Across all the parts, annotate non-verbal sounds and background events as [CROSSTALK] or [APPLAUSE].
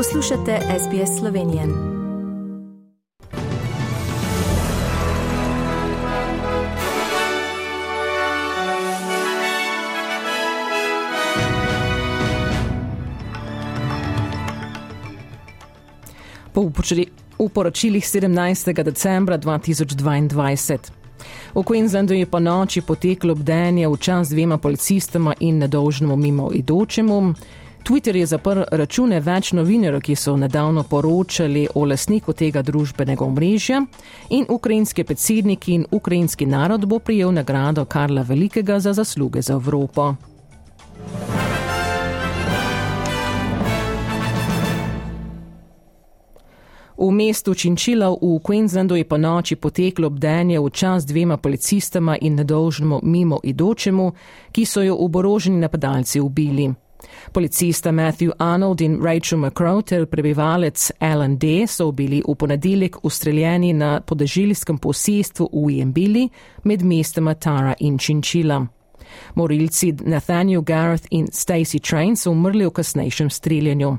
Poslušate SBS Slovenije. Po uporočilih 17. decembra 2022. V Queenslandu je po noči poteklo obdenje v čas dvema policistama in nedolžnemu mimo idočemu. Twitter je zaprl račune več novinarjev, ki so nedavno poročali o lasniku tega družbenega omrežja in ukrajinski predsednik in ukrajinski narod bo prijel nagrado Karla Velikega za zasluge za Evropo. V mestu Činčila v Queenslandu je po noči poteklo obdenje v čas dvema policistama in nedolžnemu mimo idočemu, ki so jo oboroženi napadalci ubili. Policista Matthew Arnold in Rachel McCrow ter prebivalec Alan D. so bili v ponedeljek ustreljeni na podeželjskem posestvu v Jembili med mestoma Tara in Činčila. Morilci Nathaniel Gareth in Stacey Train so umrli v kasnejšem streljanju.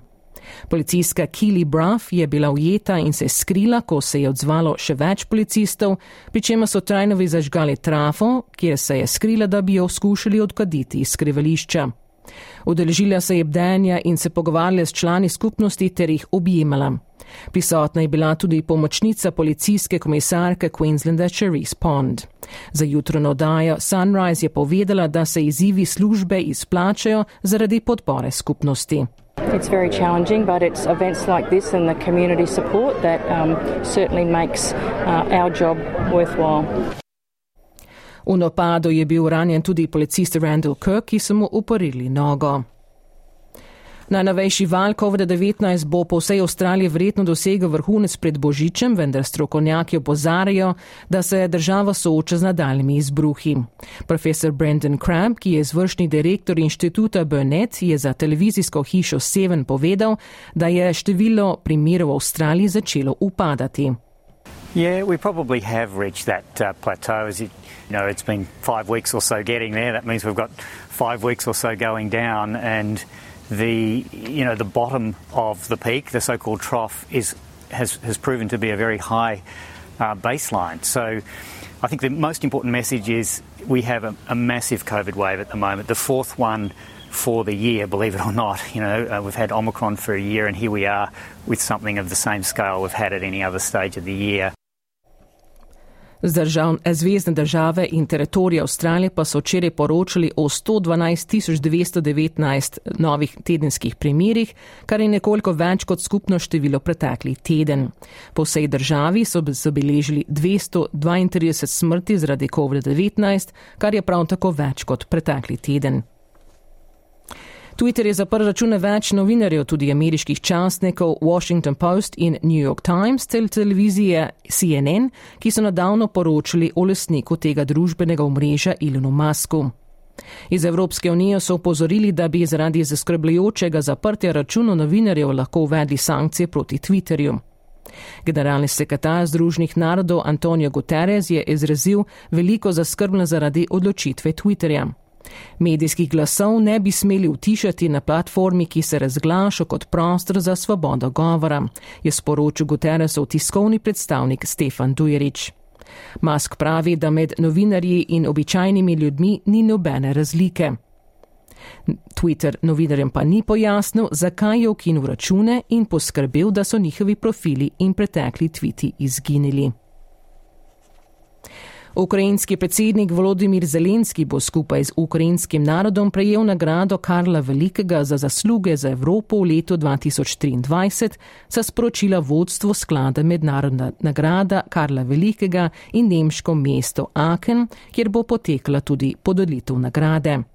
Policijska Kili Bruff je bila ujeta in se skrila, ko se je odzvalo še več policistov, pri čemer so trajnovi zažgali trafo, kjer se je skrila, da bi jo skušali odkaditi iz skrivališča. Udeležila se je bdenja in se pogovarjala s člani skupnosti ter jih objemala. Prisotna je bila tudi pomočnica policijske komisarke Queenslanda Cherise Pond. Za jutro na oddajo Sunrise je povedala, da se izzivi službe izplačajo zaradi podpore skupnosti. It's very challenging, but it's events like this and the community support that um, certainly makes uh, our job worthwhile. V napadu je bil ranjen tudi policist Randall Kirk, ki so mu uporili nogo. Najnovejši val COVID-19 bo po vsej Avstraliji verjetno dosegel vrhunec pred Božičem, vendar strokovnjaki opozarjajo, da se država sooča z nadaljnimi izbruhi. Profesor Brendan Cramp, ki je izvršni direktor inštituta Burnett, je za televizijsko hišo Seven povedal, da je število primerov v Avstraliji začelo upadati. Yeah, we probably have reached that uh, plateau. As you, know, it's been five weeks or so getting there. That means we've got five weeks or so going down, and the you know the bottom of the peak, the so-called trough, is has has proven to be a very high uh, baseline. So, I think the most important message is we have a, a, massive COVID wave at the moment, the fourth one for the year, believe it or not. [LAUGHS] You know, uh, we've had Omicron for a year, and here we are with something of the same scale we've had at any other stage of the year. Z držav, zvezdne države in teritorije Avstralije pa so včeraj poročali o 112.919 novih tedenskih primerih, kar je nekoliko več kot skupno število preteklih teden. Po vsej državi so zabeležili 232 smrti zaradi COVID-19, kar je prav tako več kot pretekli teden. Twitter je zaprl račune več novinarjev, tudi ameriških časnikov Washington Post in New York Times ter televizije CNN, ki so nadavno poročali o lesniku tega družbenega omrežja Ilonu Masku. Iz Evropske unije so upozorili, da bi zaradi zaskrbljujočega zaprtja računov novinarjev lahko uvedli sankcije proti Twitterju. Generalni sekretar Združenih narodov Antonio Guterres je izrazil veliko zaskrbnost zaradi odločitve Twitterja. Medijskih glasov ne bi smeli utišati na platformi, ki se razglaša kot prostor za svobodo govora, je sporočil Guterresov tiskovni predstavnik Stefan Dujerič. Musk pravi, da med novinarji in običajnimi ljudmi ni nobene razlike. Twitter novinarjem pa ni pojasnil, zakaj je ukinil račune in poskrbel, da so njihovi profili in pretekli tviti izginili. Ukrajinski predsednik Volodimir Zelenski bo skupaj z ukrajinskim narodom prejel nagrado Karla Velikega za zasluge za Evropo v letu 2023, sa sporočila vodstvo sklada Mednarodna nagrada Karla Velikega in nemško mesto Aachen, kjer bo potekla tudi podelitev nagrade.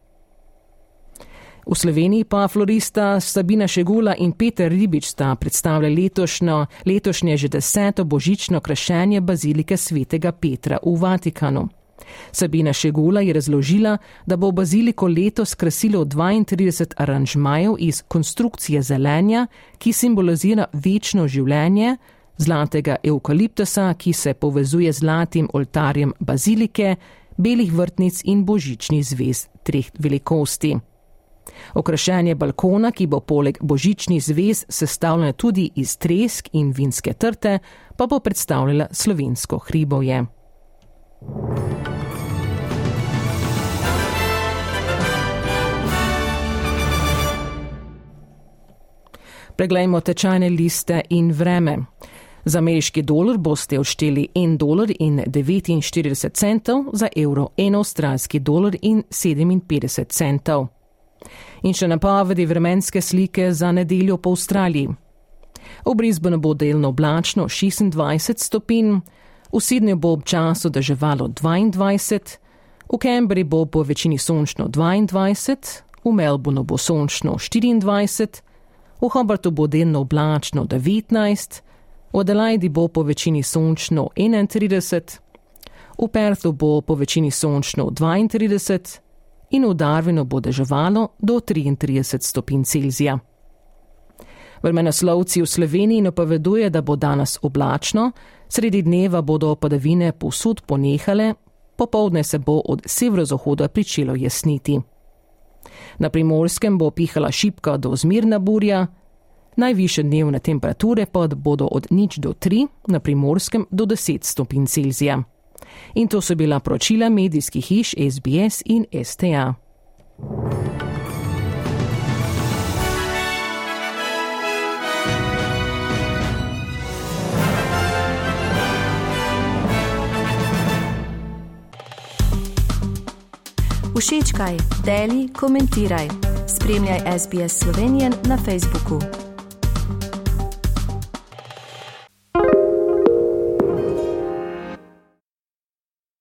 V Sloveniji pa florista Sabina Šegula in Peter Ribič sta predstavljali letošnjo, letošnje že deseto božično krašenje bazilike svetega Petra v Vatikanu. Sabina Šegula je razložila, da bo baziliko letos krasilo 32 aranžmajev iz konstrukcije zelenja, ki simbolizira večno življenje, zlatega eukaliptusa, ki se povezuje z zlatim oltarjem bazilike, belih vrtnic in božični zvez treh velikosti. Okrašenje balkona, ki bo poleg božičnih zvez sestavljeno tudi iz tresk in vinske trte, pa bo predstavljala slovensko hribovje. Preglejmo tečajne liste in vreme. Za ameriški dolar boste odšteli 1 dolar in 49 centov, za evro 1 avstralski dolar in 57 centov. In še napovedi vremenske slike za nedeljo po Avstraliji. V Brisbaneu bo delno oblačno 26 stopinj, v Sydneyju bo občasno deževalo 22, v Cambridgeu bo po večini sončno 22, v Melbourneu bo sončno 24, v Hobartu bo delno oblačno 19, v Adelaidi bo po večini sončno 31, v Perthu bo po večini sončno 32 in v Darwinu bo deževalo do 33 stopinj Celzija. Vremenoslovci v Sloveniji napoveduje, da bo danes oblačno, sredi dneva bodo padavine posud ponehale, popovdne se bo od severozahoda pričelo jasniti. Na primorskem bo pihala šipka do zmirna burja, najviše dnevne temperature pa bodo od nič do 3, na primorskem do 10 stopinj Celzija. In to so bila poročila medijskih hiš SBS in STA. Všečkaj, deli, komentiraj. Spremljaj SBS Slovenijo na Facebooku.